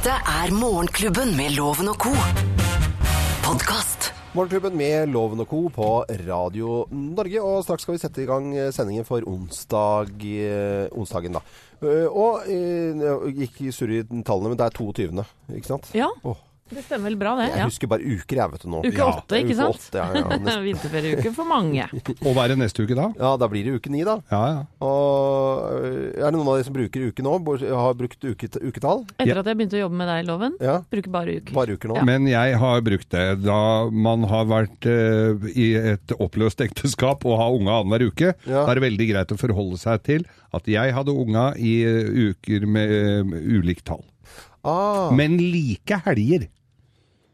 Dette er Morgenklubben med Loven og co. Podkast. Morgenklubben med Loven og Co. på Radio Norge. Og straks skal vi sette i gang eh, sendingen for onsdag, eh, onsdagen, da. Eh, Og gikk surr i tallene, men det er 22., ikke sant? Ja, Åh, det stemmer vel bra, det. jeg Ja. husker bare uker, jeg, vet du nå. Uke åtte, ikke sant? åtte, ja, ja. Vinterferieuke for mange. Og hva er det neste uke da? ja, da blir det uke ni, da. Ja, ja. Og er det noen av dere som bruker uke nå? Har brukt uke, uketall? Etter at jeg begynte å jobbe med deg, Loven, Ja. bruker bare uker. Bare uker nå? Ja. Men jeg har brukt det da man har vært uh, i et oppløst ekteskap og har unga annenhver uke. Ja. Da er det veldig greit å forholde seg til at jeg hadde unga i eh, uker med uh, ulikt tall. Ah, Men like helger.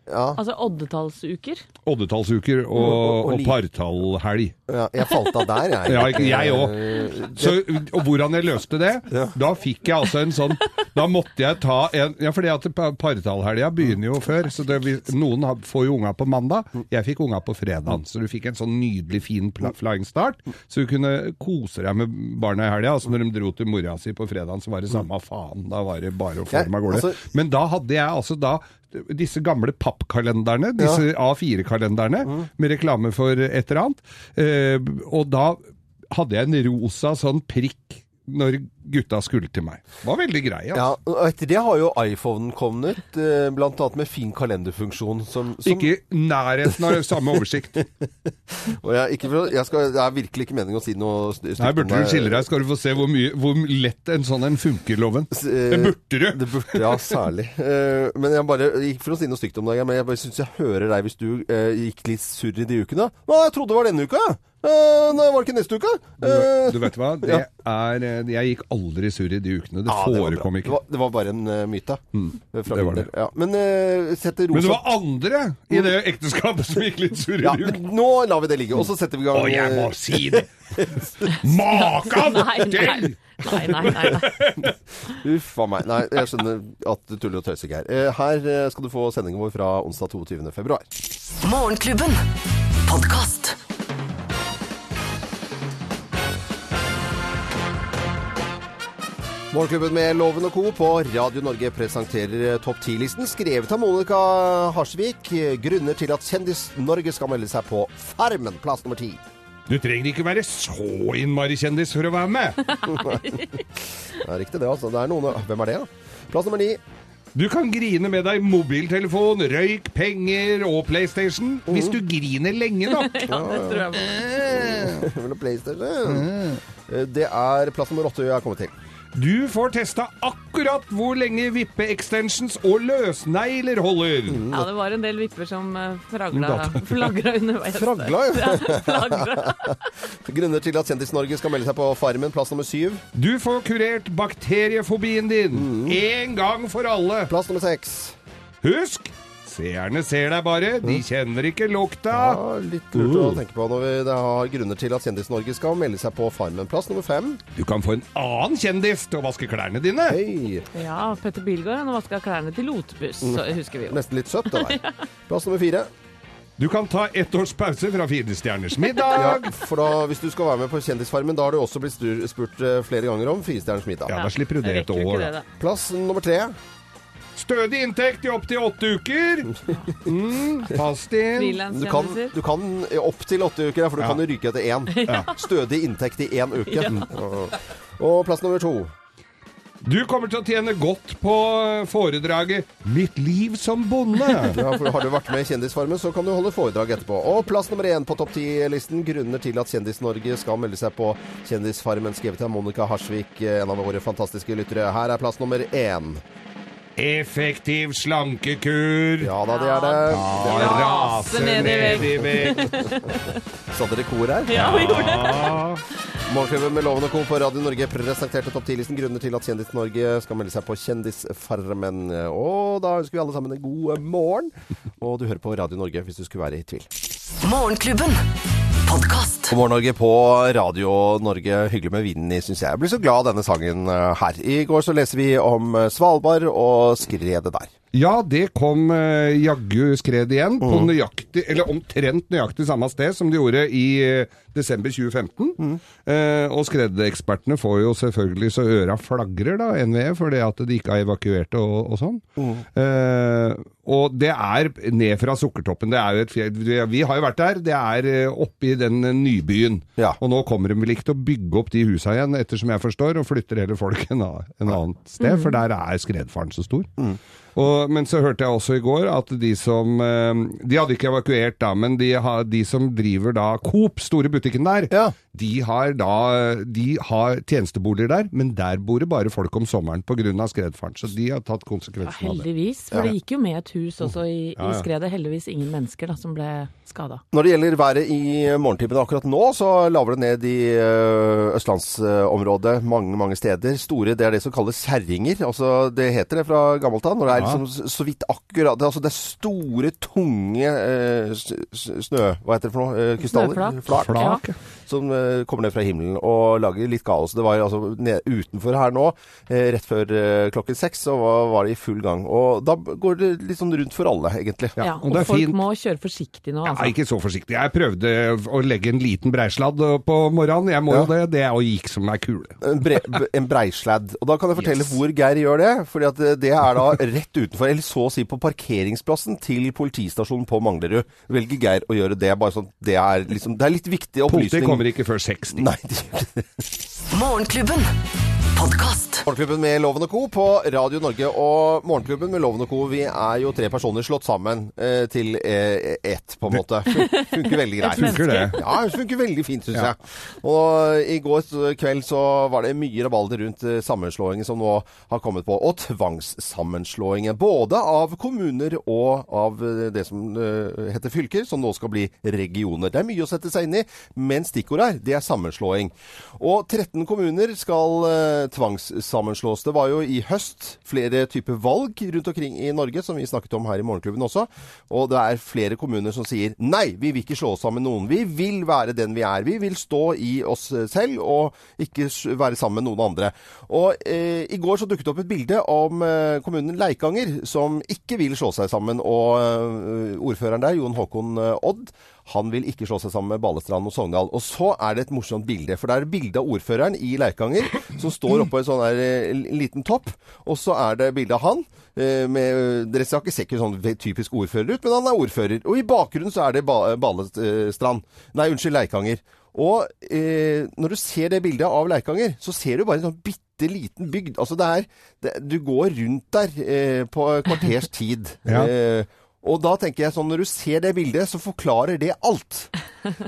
Ja, Altså oddetallsuker. Oddetallsuker og, Og- og- og partallhelg. ja, jeg falt av der, jeg. Ja, jeg òg. Så, og hvordan jeg løste det, Ja. da fikk jeg altså en sånn Da måtte jeg ta en Ja, fordi at pa- partallhelga begynner jo før. Så det, noen får jo unga på mandag. Jeg fikk unga på fredag. Så du fikk en sånn nydelig fin flying start. Så du kunne kose deg med barna i helga. Altså når de dro til mora si på fredagen, så var det samme faen. Da var det bare å få dem av gårde. altså- Men da hadde jeg altså da disse gamle pappkalenderne, disse A4-kalenderne, med reklame for et eller annet. Eh, og da hadde jeg en rosa sånn prikk når gutta skulle til meg. Det var veldig grei. Altså. Ja, og etter det har jo iPhonen kommet, bl.a. blant annet med fin kalenderfunksjon. Som, som, Ikke nærheten av samme oversikt. og jeg, ikke, for- jeg skal, det er virkelig ikke meningen å si noe stygt Nei, burde du skille deg, skal du få se hvor, mye, hvor lett en sånn en funker, Loven. Eh, Det burde du! Det burde, ja, særlig. Eh, men jeg bare, ikke for å si noe stygt om deg, men jeg bare syns jeg hører deg hvis du eh, gikk litt surr i de ukene. Å, jeg trodde det var denne uka. Eh, nei, var det ikke neste uke? Du, Eh, du vet hva? Det ja. er, eh, jeg gikk aldri sur i de ukene. Det ja, det forekom Det ikke. var, det var bare en eh, myte. Mm, det var det. Ja. Men uh, setter rosa Men det var andre i det ekteskapet som gikk litt sur i ja, de ukene. Nå lar vi det ligge, og så setter vi i gang Å, jeg må eh, si det! Makan til! Nei, nei, nei. nei. Uff a meg. Nei, jeg skjønner at du tuller og tøyser, Geir. Eh, her eh, skal du få sendingen vår fra onsdag 22. februar. Morgenklubben. Podkast. Morgenklubben med Loven og Co. på Radio Norge presenterer eh, topp 10-listen, skrevet av Monica Harsvik. Eh, Grunner til at Kjendis-Norge skal melde seg på Farmen, plass nummer ti. Du trenger ikke være så innmari kjendis for å være med. Det er riktig, det, altså. Det er noen Hvem er det, da? Plass nummer ni. Du kan grine med deg mobiltelefon, røyk, penger og PlayStation hvis du griner lenge nok. Ja, det tror jeg på. Vel, PlayStation. Eh, Det er plass nummer åtte jeg har kommet til. Du får testa akkurat hvor lenge vippe-extensions og løsnegler holder. Ja, det var en del vipper som eh, fragla, flagra underveis. Fragla, ja. Flagra. Grunner til at Kjendis-Norge skal melde seg på Farmen, plass nummer syv. Du får kurert bakteriefobien din en gang for alle. Plass nummer seks. Husk, seerne ser deg bare, de kjenner ikke lukta. Ja, litt lurt å tenke på når vi det har grunner til at Kjendis-Norge skal melde seg på Farmen. Plass nummer fem. Du kan få en annen kjendis til å vaske klærne dine. Hei. Ja, Petter Bilgaard han vaska klærne til Lotbuss, husker vi jo. Nesten litt søtt, det der. Plass nummer fire. Du kan ta ett års pause fra Fire stjerners Ja, for da, hvis du skal være med på Kjendisfarmen, da har du også blitt spurt eh, flere ganger om Fire stjerners middag. Ja, da slipper du det et år, det, Plass nummer tre. Stødig inntekt i opptil åtte uker. Mm, fast inn. Du kan, du kan opp til åtte uker, for du Ja. kan jo ryke etter én. Stødig inntekt i én uke. Og- Og plass nummer to. Du kommer til å tjene godt på foredraget 'Mitt liv som bonde'. Ja, for har du vært med i Kjendisfarmen, så kan du holde foredrag etterpå. Og plass nummer én på topp ti-listen. Grunner til at Kjendis-Norge skal melde seg på Kjendisfarmen, skrevet av Monica Harsvik, en av våre fantastiske lyttere. Her er plass nummer én. Effektiv slankekur. Ja da, det er det. det er, Rase ned i vekt. så dere kor her? Ja, vi gjorde det. Morgenklubben med Lovende og Co. på Radio Norge presenterte topp 10-listen grunner til at Kjendis-Norge skal melde seg på Kjendisfarmen. Og da ønsker vi alle sammen en god morgen. Og du hører på Radio Norge hvis du skulle være i tvil. Morgenklubben. Podkast. God morgen, Norge på Radio Norge. Hyggelig med vinden i, syns jeg. Jeg blir så glad av denne sangen eh, her. I går så leser vi om eh, Svalbard og skredet der. Ja, det kom eh, jaggu skred igjen, på Mm. nøyaktig, eller omtrent nøyaktig samme sted som de gjorde i eh, desember 2015. Mm. Eh, og skredekspertene får jo selvfølgelig så øra flagrer, da, NVE, for det at de ikke har evakuert og, og sånn. Mm. Eh, og det er ned fra Sukkertoppen. Det er jo et fjell vi- har jo vært der. Det er oppi oppe i den nybyen. Ja. Og nå kommer de vel ikke til å bygge opp de husa igjen, ettersom jeg forstår, og flytter heller folk en, en annet sted, for der er skredfaren så stor. Og, men så hørte jeg også i går at de som eh, De hadde ikke evakuert da, men de, de som driver da Coop, store butikken der, Ja. De har da De har tjenesteboliger der, men der bor det bare folk om sommeren pga. skredfaren. Så de har tatt Ja, av det. heldigvis. For det gikk jo med et hus også i, i skredet. Heldigvis ingen mennesker da, som ble skada. Når det gjelder været i morgentimene akkurat nå, så laver det ned i øh, østlandsområdet mange, mange steder. Store, det er det som kalles kjerringer. Altså, det heter det fra gammelt av. Når det er liksom så vidt akkurat det, altså, det er store, tunge s- snø... Hva heter det for noe? Eh, krystaller? Flak. Flak, ja. Som øh, kommer ned fra himmelen og lager litt kaos. Det var altså ned, utenfor her nå, eh, rett før øh, klokken seks, så var, var det i full gang. Og da går det litt sånn rundt for alle, egentlig. Ja, og og folk fint. må kjøre forsiktig nå, Ja, altså. ikke så forsiktig. Jeg prøvde å legge en liten breisladd på morgenen. Jeg må jo det. Det og gikk som ei kule. En, bre, en breisladd. Og da kan jeg fortelle Yes. hvor Geir gjør det. fordi at det er da rett utenfor, eller så å si på parkeringsplassen til politistasjonen på Manglerud. Velger Geir å gjøre det. bare sånn, Det er, liksom, det er litt viktig Politiet opplysning. kommer ikke før 60. Nei, det gjør ikke det. Morgenklubben. Podkast. Morgenklubben med Loven og Co. på Radio Norge. Og Morgenklubben med Loven og Co. Vi er jo tre personer slått sammen eh, til eh, ett, på en måte. Fun funker veldig greit. Funker det? Ja, det funker veldig fint, syns Ja. jeg. Og i går kveld så var det mye rabalder rundt eh, sammenslåingen som nå har kommet på. Og tvangssammenslåingen. Både av kommuner og av eh, det som eh, heter fylker, som nå skal bli regioner. Det er mye å sette seg inn i, men stikkordet her, det er sammenslåing. Og 13 kommuner skal eh, tvangssammenslås. Det var jo i høst flere typer valg rundt omkring i Norge, som vi snakket om her i Morgenklubben også. Og det er flere kommuner som sier nei, vi vil ikke slå oss sammen med noen. Vi vil være den vi er. Vi vil stå i oss selv og ikke være sammen med noen andre. Og eh, i går så dukket det opp et bilde om eh, kommunen Leikanger, som ikke vil slå seg sammen. Og eh, ordføreren der, Jon Håkon eh, Odd, han vil ikke slå seg sammen med Balestrand og Sogndal. Og så er det et morsomt bilde. For det er bilde av ordføreren i Leikanger som står oppå en sånn der eh, liten topp. Og så er det bilde av han. eh, Med, dere ser ikke se ikke sånn typisk ordfører ut, men han er ordfører. Og i bakgrunnen så er det ba Balestrand. Nei, unnskyld, Leikanger. Og eh, når du ser det bildet av Leikanger, så ser du bare en sånn bitte liten bygd. Altså det er det, Du går rundt der eh, på kvarters tid. Ja. Eh, og da tenker jeg sånn, når du ser det bildet, så forklarer det alt.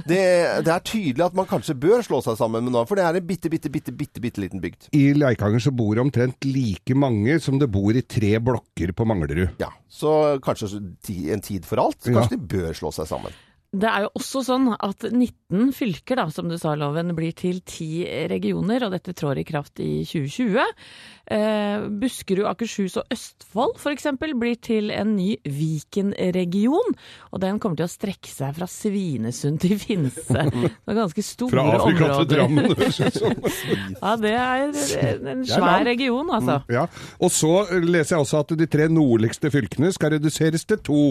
Det, det er tydelig at man kanskje bør slå seg sammen med noen, for det er en bitte, bitte, bitte, bitte, bitte liten bygd. I Leikanger så bor det omtrent like mange som det bor i tre blokker på Manglerud. Ja, Så kanskje en tid for alt. Kanskje de bør slå seg sammen. Det er jo også sånn at 19 fylker, da, som du sa, Loven, blir til 10 regioner, og dette trår i kraft i 2020. Eh, Buskerud, Akershus og Østfold f.eks. blir til en ny Viken-region. Og den kommer til å strekke seg fra Svinesund til Finse. Det er ganske store Fra Afrika til områder. Drammen. ut som. Ja, det er en svær region, altså. Ja. Og så leser jeg også at de tre nordligste fylkene skal reduseres til to.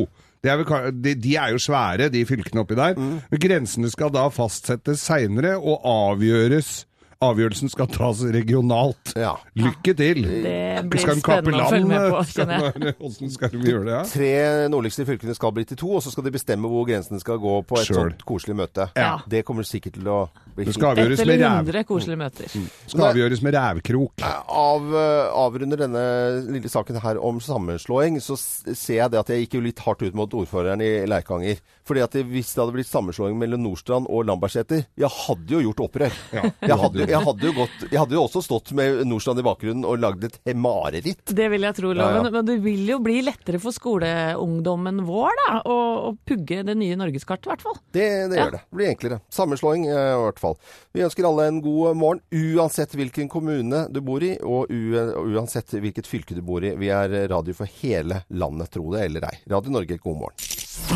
Er vel, de, de er jo svære, de fylkene oppi der. Men grensene skal da fastsettes seinere og avgjøres Avgjørelsen skal tas regionalt. Ja. Lykke til! Det blir Skal spennende å følge med på. Skal kjenner jeg. skal vi gjøre det? Ja? Tre nordligste fylkene skal bli til to, og så skal de bestemme hvor grensene skal gå på et Selv. sånt koselig møte. Ja. Det kommer sikkert til å bli Det skal avgjøres med, ræv, møter. skal avgjøres med rævkrok. Av, eh, avrunder denne lille saken her om sammenslåing, så ser jeg det at jeg gikk jo litt hardt ut mot ordføreren i Leikanger. Fordi at hvis det hadde blitt sammenslåing mellom Nordstrand og Lambertseter, jeg hadde jo gjort opprør. jeg, hadde, jeg, hadde jo gått, jeg hadde jo også stått med Nordstrand i bakgrunnen og lagd et mareritt. Det vil jeg tro, Ja, Loven. ja. Men det vil jo bli lettere for skoleungdommen vår da, å, å pugge det nye norgeskartet, i hvert fall. Det, det Ja. gjør det. Det blir enklere. Sammenslåing eh, i hvert fall. Vi ønsker alle en god morgen, uansett hvilken kommune du bor i, og uansett hvilket fylke du bor i. Vi er radio for hele landet, tro det eller ei. Radio Norge, god morgen.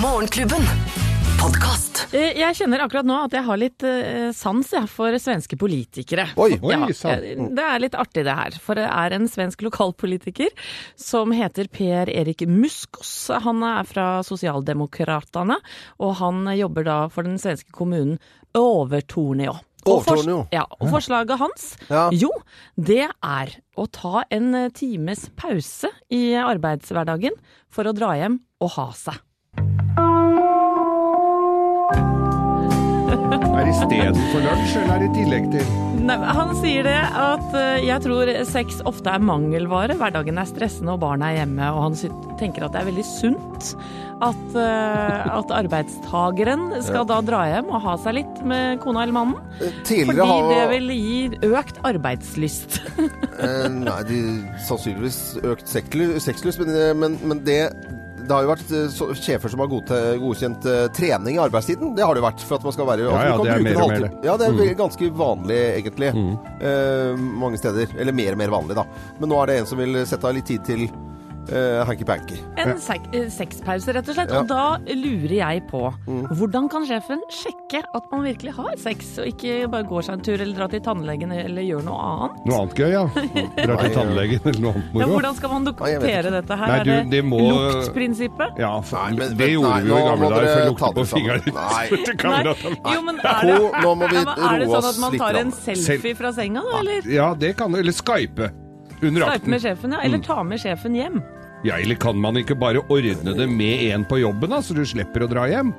Morgenklubben. Podkast. Eh, Jeg kjenner akkurat nå at jeg har litt eh, sans ja, for svenske politikere. Oi. Oi, Ja, det er litt artig det her. For det er en svensk lokalpolitiker som heter Per Erik Muskos. Han er fra Sosialdemokratene, og han jobber da for den svenske kommunen Overtornio. Og fors- Ja, og forslaget hans, Ja. jo, det er å ta en eh, times pause i arbeidshverdagen for å dra hjem og ha seg. Er det istedenfor lunsj, eller er det i tillegg til? Nei, han sier det at eh, jeg tror sex ofte er mangelvare. Hverdagen er stressende og barna er hjemme. Og han tenker at det er veldig sunt at, eh, at arbeidstageren skal da dra hjem og ha seg litt med kona eller mannen. Tidligere Fordi det vil gi økt arbeidslyst. eh, Nei, de sannsynligvis økt sexlyst, men, men, men det det har jo vært eh, sjefer som har godte, godkjent eh, trening i arbeidstiden. Det har det jo vært for at man skal være Ja, ja, det er mer og mer. Ja, det er vel ganske vanlig, egentlig. Eh, mange steder. Eller mer og mer vanlig, da. Men nå er det en som vil sette av litt tid til uh, hanky-panky. En sek eh, sexpause, rett og slett. Ja. Og da lurer jeg på hvordan kan sjefen sjekke at man virkelig har sex, og ikke bare går seg en tur eller drar til tannlegen eller gjør noe annet? Noe annet gøy, ja. Drar til tannlegen eller noe annet Ja, hvordan skal man Nei, dokumentere dette her? Nei, du, er det, det må- luktprinsippet? Ja, for, Nei, men- det gjorde nei, vi jo i gamle dager, for å lukte på fingeren. Nei. Nei, jo, men er det, nå må vi roe oss litt. er det sånn at man tar en selfie fra senga, da? Eller Ja, det kan du. Eller Skype. Under Skype med sjefen, ja? Eller ta med sjefen hjem? Ja, eller kan man ikke bare ordne det med en på jobben, da, så du slipper å dra hjem?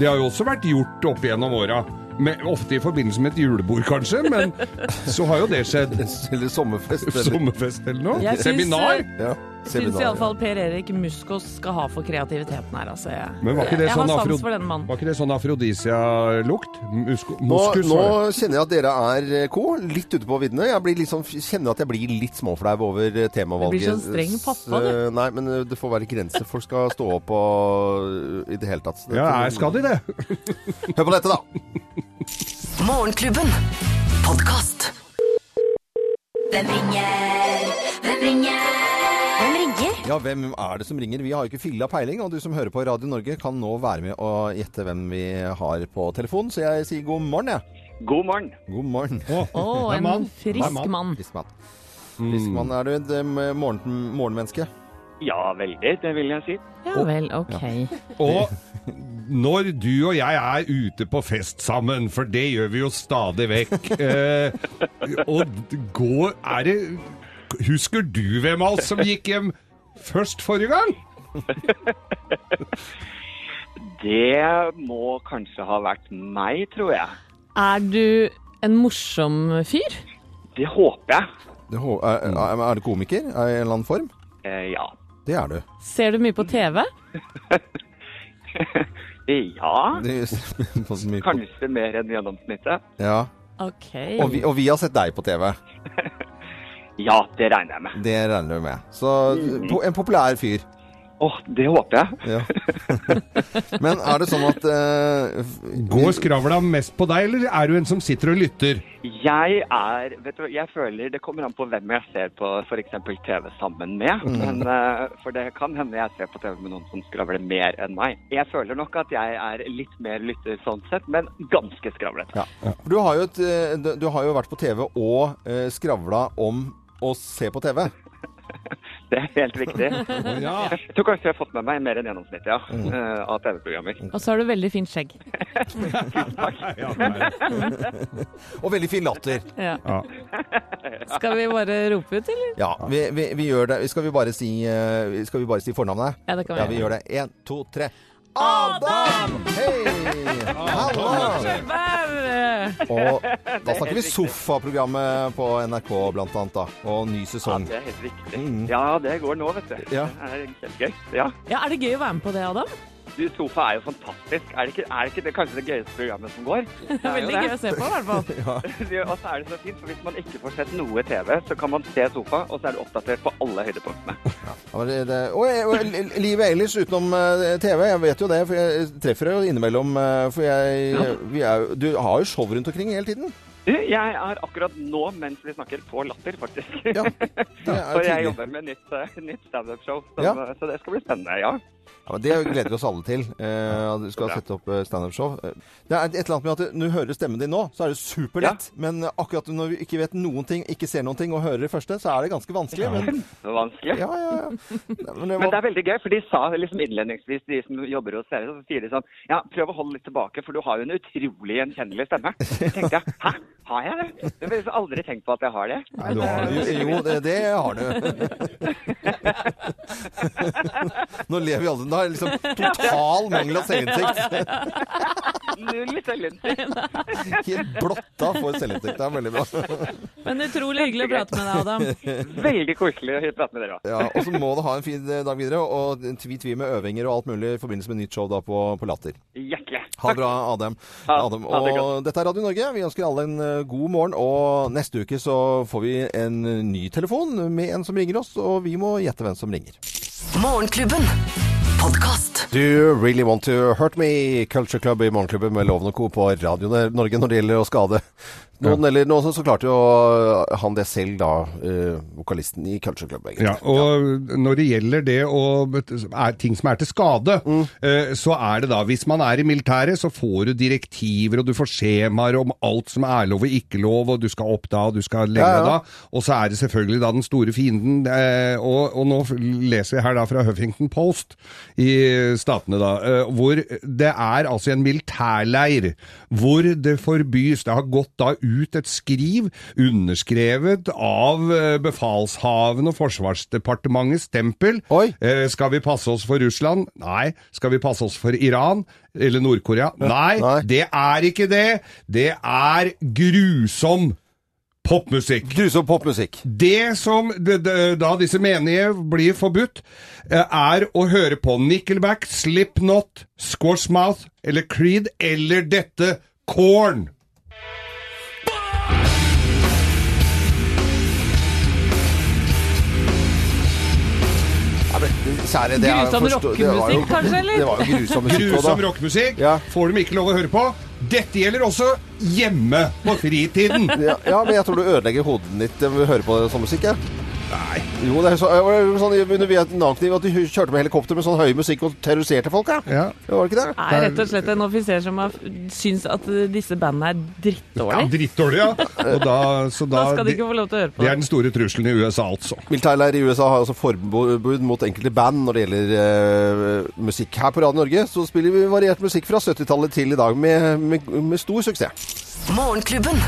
Det har jo også vært gjort opp gjennom åra. Med, ofte i forbindelse med et julebord, kanskje, men så har jo det skjedd. Eller sommerfest. Eller, Sommerfest eller noe? Seminar? ja, Syns iallfall Per Erik Muskos skal ha for kreativiteten her, altså. Jeg, Men var ikke det jeg sånn har afro- sans for denne mannen. Var ikke det sånn afrodisia-lukt? Nå, nå kjenner jeg at dere er co. ko, litt ute på viddene. Jeg blir liksom, kjenner at jeg blir litt småflau over eh, temavalget. Du blir sånn streng pappa, du. Eh, Nei, men eh, det får være grenser. Folk skal stå opp og i det hele tatt. Ja, er- skal de det? Hør på dette, da. Morgenklubben. Podcast. Hvem ringer? Hvem ringer? Ja, hvem er det som ringer? Vi har jo ikke filla peiling, og du som hører på Radio Norge kan nå være med og gjette hvem vi har på telefonen. Så jeg sier god morgen, jeg. God morgen. God morgen. Å, oh, en man. Frisk mann. Frisk mann. Frisk mann. Er du et morgen, morgenmenneske? Ja, veldig, det vil jeg si. Ja vel, ok. Og når du og jeg er ute på fest sammen, for det gjør vi jo stadig vekk, eh, og går Er det Husker du hvem av oss som gikk hjem først forrige gang? Det må kanskje ha vært meg, tror jeg. Er du en morsom fyr? Det håper jeg. Det hå- Er, er, er du komiker i en eller annen form? Eh, ja. Det er du. Ser du mye på TV? Ja, så mye- kanskje mer enn gjennomsnittet. ja. Ok. Og vi, og vi har sett deg på TV. Ja, det regner jeg med. Det regner du med. Så po- en populær fyr. Åh, det håper jeg. Ja. Men er det sånn at uh, Går skravla mest på deg, eller er du en som sitter og lytter? Jeg er, vet du, hva, jeg føler det kommer an på hvem jeg ser på f.eks. TV sammen med. Men, uh, for det kan hende jeg ser på TV med noen som skravler mer enn meg. Jeg føler nok at jeg er litt mer lytter sånn sett, men ganske skravlete. ja. Du, har jo et, eh, du, du har jo vært på TV og uh, skravla om å se på TV. Det er helt riktig. Ja. Jeg tror kanskje jeg har fått med meg mer enn gjennomsnittet ja, mm. av TV-programmer. Og så har du veldig fint skjegg. Ja. Og veldig fin latter. Ja. Ja. Skal vi bare rope ut, eller? Ja, vi, vi, vi gjør det. Skal vi bare si, eh, skal vi bare si fornavnet? Ja, det kan vi Ja, vi gjøre. gjør det. Én, to, tre. Adam! Hei! Hallo! Og da snakker vi Sofaprogrammet på NRK blant annet, da. Og ny sesong. Ja, det er helt riktig. Mm. Ja, det går nå, vet du. Ja. Det er kjempegøy. Ja. Ja, er det gøy å være med på det, Adam? Du, Sofa er jo fantastisk. Er det ikke, er det, ikke det kanskje det gøyeste programmet som går? Det er veldig gøy å se på, i hvert fall. ja. Og så er det så fint, for hvis man ikke får sett noe TV, så kan man se Sofa, og så er du oppdatert på alle høydepunktene. Ja, men det, det, og, og livet ellers utenom eh, TV, jeg vet jo det, for jeg treffer deg jo innimellom. eh, For jeg, vi er, du har jo show rundt omkring hele tiden. Jeg er akkurat nå, mens vi snakker, på Latter, faktisk. Ja, det er For jeg jobber med nytt, eh, nytt standup-show, så, Ja. så det skal bli spennende, ja. Ja, men Det gleder vi oss alle til. Eh, du skal sette opp eh, standup-show. Eh, Det er et eller annet med at når du hører stemmen din nå, så er det superlett. Men akkurat når vi ikke vet noen ting, ikke ser noen ting og hører det første, så er det ganske vanskelig. Men, Det vanskelig. ja, ja, ja. Men det Men det er veldig gøy, for de sa liksom innledningsvis, de som jobber hos dere, så sier de sånn Ja, prøv å holde litt tilbake, for du har jo en utrolig gjenkjennelig stemme. Så tenkte jeg hæ, har jeg det? Jeg har liksom aldri tenkt på at jeg har det. Nei, du har det. jo, jo, det, det har du. Nå lever vi alle Da er liksom total mangel av selvinnsikt. Null selvinnsikt. Helt blotta for selvinnsikt. Det er veldig bra. Men utrolig hyggelig å prate med deg, Adam. Veldig koselig å prate med dere òg. Ja, og så må du ha en fin dag videre, og tvi-tvi med øvinger og alt mulig i forbindelse med nytt show da på, på Latter. Hjertelig. Ha det bra, Adam. Ha- Adem. ha det Og dette er Radio Norge. Vi ønsker alle en eh, god morgen. Og neste uke så får vi en eh, ny telefon med en som ringer oss, og vi må gjette hvem som ringer. Morgenklubben. Podkast. Do really want to hurt me? Culture Club i Morgenklubben med Loven og Co. på Radio Norge når det gjelder å skade noen eller noen så klarte jo han det selv, da, øh, vokalisten i Culture Club. egentlig. Ja, og når det gjelder det og er ting som er til skade, eh, så er det da Hvis man er i militæret, så får du direktiver og du får skjemaer om alt som er lov og ikke lov, og du skal opp da, og du skal legge Ja, ja. da. Og så er det selvfølgelig da den store fienden. Øh, Og, og nå leser jeg her da fra Huffington Post i statene, da, eh, hvor det er altså en militærleir hvor det forbys Det har gått da ut et skriv underskrevet av befalshaven og Forsvarsdepartementets stempel. Eh, Skal vi passe oss for Russland? Nei. Skal vi passe oss for Iran? Eller Nord-Korea? Nei, Nei. det er ikke det. Det er grusom popmusikk. Grusom popmusikk. Det som da disse menige blir forbudt, eh, er å høre på Nickelback, Slipknot, Squashmouth eller Creed eller dette Korn. Kjære, det Grusom rockemusikk, kanskje, eller? Det var jo grusom musikk Grusom rockemusikk Ja. får de ikke lov å høre på. Dette gjelder også hjemme på fritiden. Ja, ja, men jeg tror du ødelegger hodet ditt ved å høre på sånn musikk, jeg. Nei. Jo, det er så, det var sånn under Vietnamkrig at de kjørte med helikopter med sånn høy musikk og terroriserte folk, ja. Ja. Det var det ikke det? Nei, rett og slett en offiser som har syns at disse bandene er Ja, drittdårlige. ja. Og da, så Da da, skal de ikke få lov til å høre på det er den store trusselen i USA, altså. Militærleir i USA har altså forbud mot enkelte band når det gjelder uh, musikk. Her på Radio Norge så spiller vi variert musikk fra 70-tallet til i dag med, med, med stor suksess. Morgenklubben.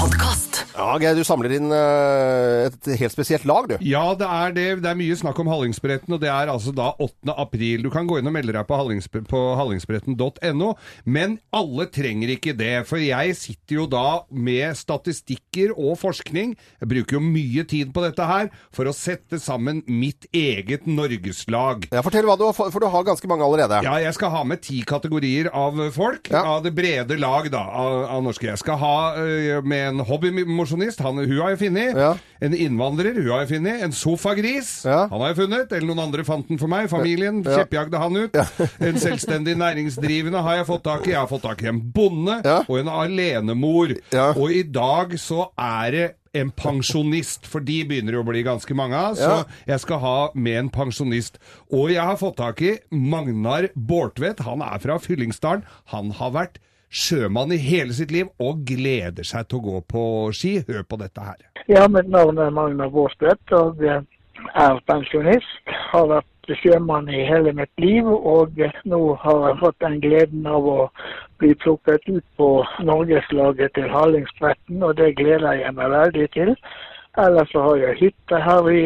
Podkast. Ja, Geir, du samler inn eh, et helt spesielt lag, du. Ja, det er det. Det er mye snakk om Hallingsbretten, og det er altså da 8. april. Du kan gå inn og melde deg på, hallingsp på hallingsbretten.no, men alle trenger ikke det. For jeg sitter jo da med statistikker og forskning. Jeg bruker jo mye tid på dette her for å sette sammen mitt eget norgeslag. Ja, Fortell hva du har, for du har ganske mange allerede. Ja, jeg skal ha med ti kategorier av folk, Ja. av det brede lag da, av, av norske. Jeg skal ha øh, med en hobbymosjonist, han, hun har jeg funnet. Ja. En innvandrer, hun har jeg funnet. En sofagris, Ja. han har jeg funnet. Eller noen andre fant den for meg. Familien Ja. kjeppjagde han ut. En selvstendig næringsdrivende har jeg fått tak i. Jeg har fått tak i en bonde og en alenemor. Og i dag så er det en pensjonist, for de begynner jo å bli ganske mange av, så Ja. jeg skal ha med en pensjonist. Og jeg har fått tak i Magnar Bårdtvedt. Han er fra Fyllingsdalen. Han har vært sjømann i hele sitt liv og gleder seg til å gå på ski. Hør på dette her. Ja, mitt navn er Magna Bårdstvedt og er pensjonist. Har vært sjømann i hele mitt liv, og nå har jeg fått den gleden av å bli plukket ut på norgeslaget til Hallingsbretten, og det gleder jeg meg veldig til. Ellers så har jeg hytte her i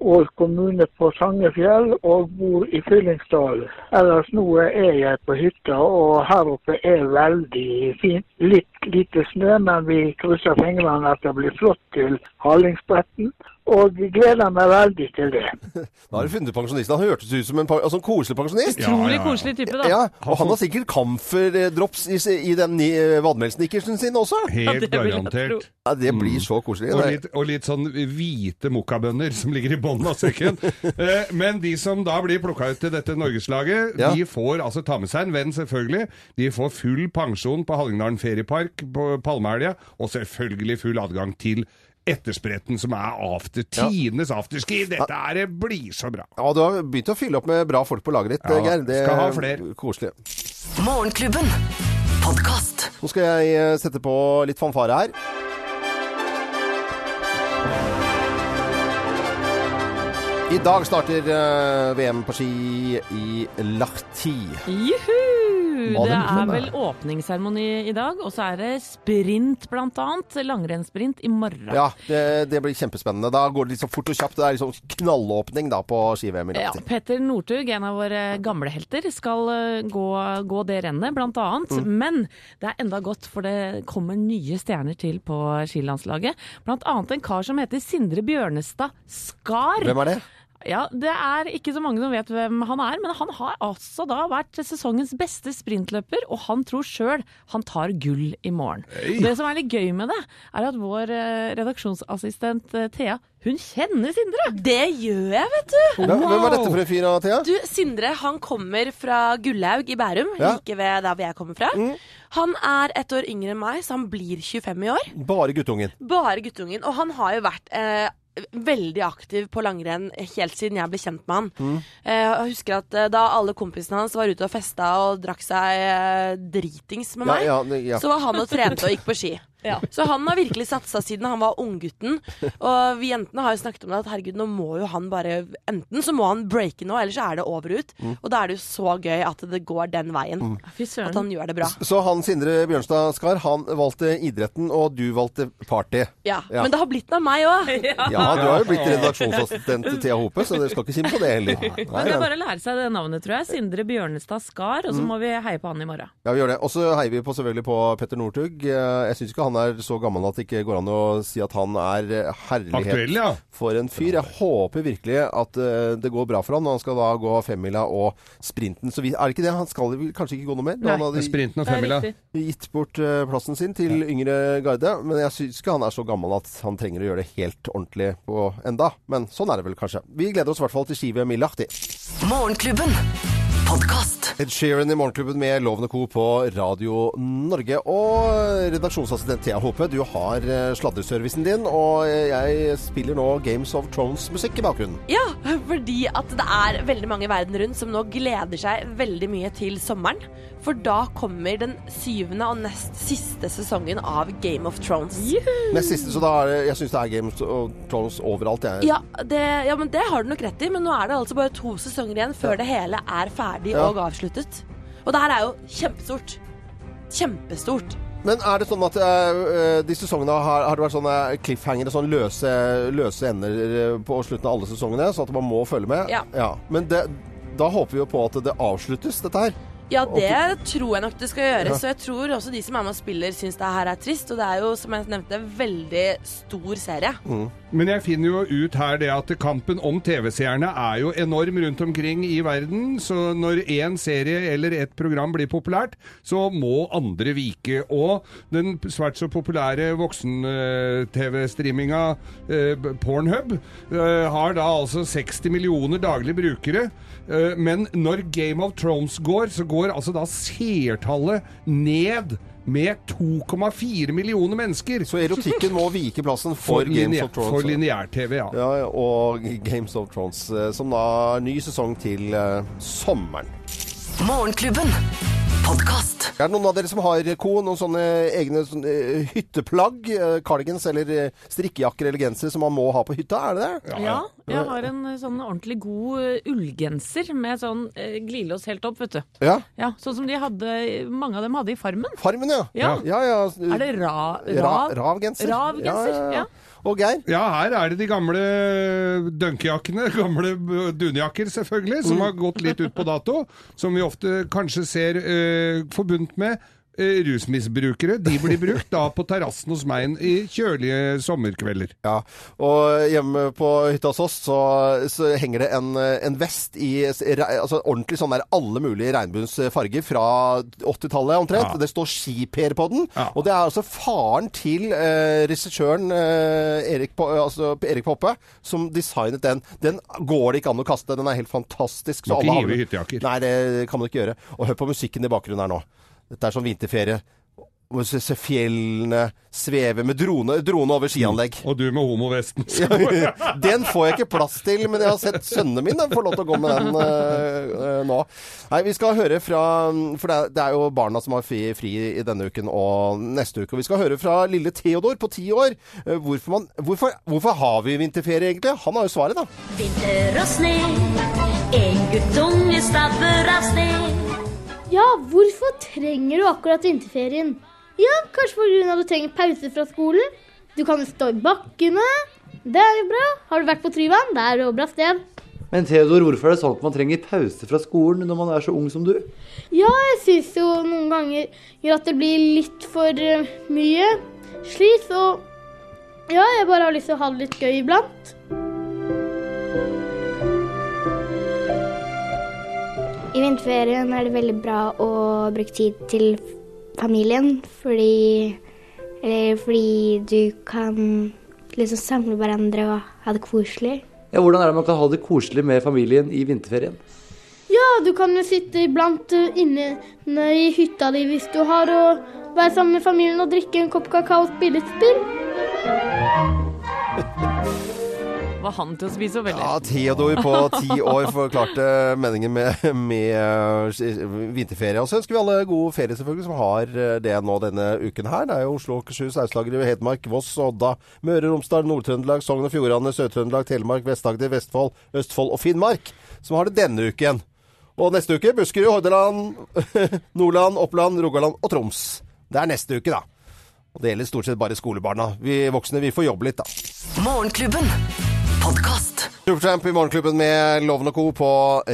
Ål kommune på Sangefjell og bor i Fyllingsdalen. Ellers nå er jeg på hytta, og her oppe er veldig fint. Litt lite snø, men vi krysser fingrene at det blir flott til Hallingsbretten. Og gleder meg veldig til det. Da har du funnet pensjonisten. Han hørtes ut som en, altså en koselig pensjonist. Ja, Utrolig ja, ja. koselig type, da. Ja, og han har sikkert camferdrops i, i den vadmelsnikkersen sin også. Helt garantert. Ja, det blir så koselig. Og litt, og litt sånn hvite mokkabønner som ligger i bunnen av sekken. Eh, Men de som da blir plukka ut til dette norgeslaget, Ja. de får altså ta med seg en venn, selvfølgelig. De får full pensjon på Hallingdalen feriepark. På palmehelga, og selvfølgelig full adgang til etterspretten som er after, tidenes afterski. Dette er, blir så bra. Ja, du har begynt å fylle opp med bra folk på laget ditt, Ja, Geir. Det skal ha er flere. Koselig. Morgenklubben. Podcast. Nå skal jeg eh, sette på litt fanfare her. I dag starter eh, VM på ski i Lahti. Juhu! Det er vel åpningsseremoni i dag, og så er det sprint annet. Langrennssprint i morgen. Ja, det, det blir kjempespennende. Da går det så fort og kjapt. Det er liksom knallåpning da på ski-VM i Ja, Petter Northug, en av våre gamle helter, skal eh, gå, gå det rennet, annet. Mm. Men det er enda godt, for det kommer nye stjerner til på skilandslaget. Blant annet en kar som heter Sindre Bjørnestad Skar. Hvem er det? Ja, Det er ikke så mange som vet hvem han er, men han har altså da vært sesongens beste sprintløper, og han tror sjøl han tar gull i morgen. Hey. Det som er litt gøy med det, er at vår eh, redaksjonsassistent eh, Thea, hun kjenner Sindre! Det gjør jeg, vet du. Hvem, hvem er dette for en fyr, Thea? Du, Sindre han kommer fra Gullaug i Bærum, Ja. like ved der hvor jeg kommer fra. Han er ett år yngre enn meg, så han blir 25 i år. Bare guttungen. Bare guttungen. Og han har jo vært eh, veldig aktiv på langrenn helt siden jeg ble kjent med han. Mm. Eh, jeg husker at eh, da alle kompisene hans var ute og festa og drakk seg eh, dritings med meg, ja, ja. så var han og trente og gikk på ski. Så han har virkelig satsa siden han var unggutten. Og vi jentene har jo snakket om det at herregud, nå må jo han bare Enten så må han breake nå, eller så er det over ut. Mm. Og da er det jo så gøy at det går den veien. Mm. At han gjør det bra. Så han Sindre Bjørnstad Skar, han valgte idretten, og du valgte party. Ja, Ja. Men det har blitt noe av meg òg. Ja, du har jo blitt redaksjonsassistent til Thea Hope, så dere skal ikke kimse på det heller. Nei, Men det er bare å lære seg det navnet, tror jeg. Sindre Bjørnestad Skar, og så Mm. må vi heie på han i morgen. Ja, vi gjør det. Og så heier vi på selvfølgelig på Petter Northug. Eh, Jeg syns ikke han er så gammel at det ikke går an å si at han er eh, herlighet Aktuell, ja. for en fyr. Jeg håper virkelig at eh, det går bra for han når han skal da gå femmila og sprinten. Så vi, er det ikke det? Han skal kanskje ikke gå noe mer? Nei. Han hadde Sprinten og femmila. gitt bort eh, plassen sin til yngre garde. Men jeg syns ikke han er så gammel at han trenger å gjøre det helt ordentlig på enda. Men sånn er det vel kanskje. Vi gleder oss i hvert fall til ski-VM i Lahti. Morgenklubben. Ed Sheeran i Morgenklubben med Lovende Co. på Radio Norge. Og redaksjonsassistent Thea Hope, du har eh, sladreservicen din, og eh, jeg spiller nå Games of Thrones-musikk i bakgrunnen. Ja, fordi at det er veldig mange i verden rundt som nå gleder seg veldig mye til sommeren. For da kommer den syvende og nest siste sesongen av Game of Thrones. Nest siste, så da er det Jeg syns det er Games of Thrones overalt, jeg. Ja, det, ja, men det har du nok rett i, men nå er det altså bare to sesonger igjen før det hele er ferdig Ja. og avsluttet. Og det her er jo kjempestort. Kjempestort. Men er det sånn at eh, eh, de sesongene har, har det vært sånne cliffhangere, sånn løse, løse ender eh, på slutten av alle sesongene, sånn at man må følge med? Ja. Men det, da håper vi jo på at det avsluttes, dette her. Ja, det tror jeg nok det skal gjøre. Ja. Så jeg tror også de som er med og spiller, syns det her er trist. Og det er jo, som jeg nevnte, veldig stor serie. Men jeg finner jo ut her det at kampen om TV-seerne er jo enorm rundt omkring i verden. Så når én serie eller et program blir populært, så må andre vike. Og den svært så populære voksen-TV-streaminga eh, Pornhub eh, har da altså 60 millioner daglige brukere. Eh, men når Game of Thrones går, så går altså da seertallet ned med 2,4 millioner mennesker. Så erotikken må vike plassen for, Games of Thrones. For lineær-TV, ja. Ja, og Games of Thrones, eh, som da ny sesong til uh, sommeren. Morgenklubben. Podkast. Er det noen av dere som har ko, noen sånne egne sånne, eh, hytteplagg, eh, cardigans eller eh, strikkejakker eller gensere som man må ha på hytta? Er det det? Ja, jeg har en eh, sånn ordentlig god eh, ullgenser med sånn eh, glidelås helt opp, vet du. Ja. Ja, Sånn som de hadde, mange av dem hadde i Farmen. Farmen, ja. Ja. ja, ja. Er det ra, Ra, ra, Ravgenser? Ravgenser, ja. Og Geir? Ja, her er det de gamle dunkejakkene, gamle dunjakker selvfølgelig, som har gått litt ut på dato. Som vi ofte kanskje ser uh, forbundet med rusmisbrukere. De blir brukt da på terrassen hos meg i kjølige sommerkvelder. Ja, og hjemme på hytta hos oss så, så henger det en, en vest i altså ordentlig sånn der alle mulige regnbuens farger fra 80-tallet omtrent. Ja. Det står skiper på den. Ja. Og det er altså faren til eh, regissøren eh, Erik, altså Erik Poppe som designet den. Den går det ikke an å kaste. Den er helt fantastisk. Må ikke hive i hyttejakker. Nei, det kan man ikke gjøre. Og hør på musikken i bakgrunnen her nå. Dette er sånn vinterferie. må se, se fjellene sveve med drone, drone over skianlegg. Og du med homovesten. den får jeg ikke plass til, men jeg har sett sønnene mine få lov til å gå med den uh, uh, nå. Nei, vi skal høre fra For det er, det er jo barna som har fri, fri i denne uken og neste uke. Og vi skal høre fra lille Theodor på ti år. Uh, Hvorfor, man, hvorfor, hvorfor har vi vinterferie, egentlig? Han har jo svaret, da. Vinter og sne, en guttunge stabber av sted. Ja, hvorfor trenger du akkurat vinterferien? Ja, kanskje pga. at du trenger pause fra skolen. Du kan stå i bakkene. Det er jo bra. Har du vært på Tryvann? Det er jo bra sted. Men Theodor, hvorfor er det sånn at man trenger pause fra skolen når man er så ung som du? Ja, jeg syns jo noen ganger at det blir litt for eh, mye slit. så ja, jeg bare har lyst til å ha det litt gøy iblant. I vinterferien er det veldig bra å bruke tid til familien, fordi Eller fordi du kan liksom samle hverandre og ha det koselig. Ja, Hvordan er det man kan ha det koselig med familien i vinterferien? Ja, du kan jo sitte iblant eh, inne i hytta di hvis du har, og være sammen med familien og drikke en kopp kakao og spille et spill. Var han til å spise opp, eller? Ja, Theodor på ti år forklarte meningen med, med vinterferie. Og så ønsker vi alle god ferie, selvfølgelig, som har det nå denne uken her. Det er jo Oslo, Akershus, Aust-Agder, Hedmark, Voss, Odda, Møre og Romsdal, Nord-Trøndelag, Sogn og Fjordane, Sør-Trøndelag, Telemark, Vest-Agder, Vestfold, Østfold og Finnmark som har det denne uken. Og neste uke Buskerud, Hordaland, Nordland, Oppland, Rogaland og Troms. Det er neste uke, da. Og det gjelder stort sett bare skolebarna. Vi voksne vi får jobbe litt, da. Morgenklubben. Podkast. Supertramp i Morgenklubben med Loven og Co. på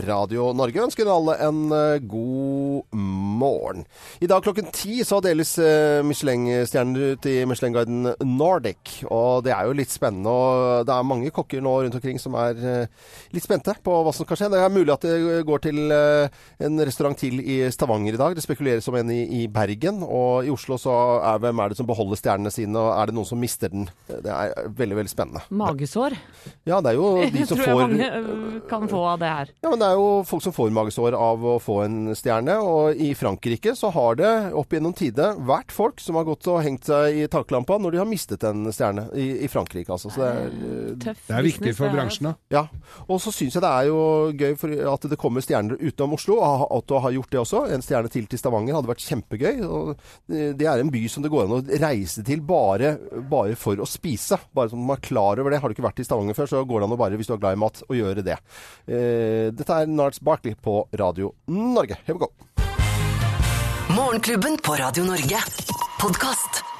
Radio Norge ønsker alle en eh, god morgen. I dag klokken ti så deles eh, Michelin-stjerner ut i Michelin-guiden Nordic. Og det er jo litt spennende. Og det er mange kokker nå rundt omkring som er eh, litt spente på hva som skal skje. Det er mulig at det går til en restaurant til i Stavanger i dag. Det spekuleres om en i, i Bergen. Og i Oslo så er hvem er det som beholder stjernene sine, og er det noen som mister den? Det er veldig, veldig spennende. Magesår. Ja, det er jo de som tror jeg får mange øh, kan få av det her. ja, men Det er jo folk som får magesår av å få en stjerne. Og i Frankrike så har det opp gjennom tide vært folk som har gått og hengt seg i taklampa når de har mistet en stjerne. I, i Frankrike, altså. Så det er, eh, Tøff Det er viktig for det bransjen, da. ja. Og så syns jeg det er jo gøy for at det kommer stjerner utenom Oslo. At du har gjort det også. En stjerne til til Stavanger hadde vært kjempegøy. og Det er en by som det går an å reise til bare, bare for å spise. Bare så man er klar over det. Har du ikke vært i Stavanger før, så går det an å bare, hvis du glad i mat, å gjøre det. Eh, dette er Narts Barkley på Radio Norge. Here we go. Morgenklubben på Radio Norge. Podkast.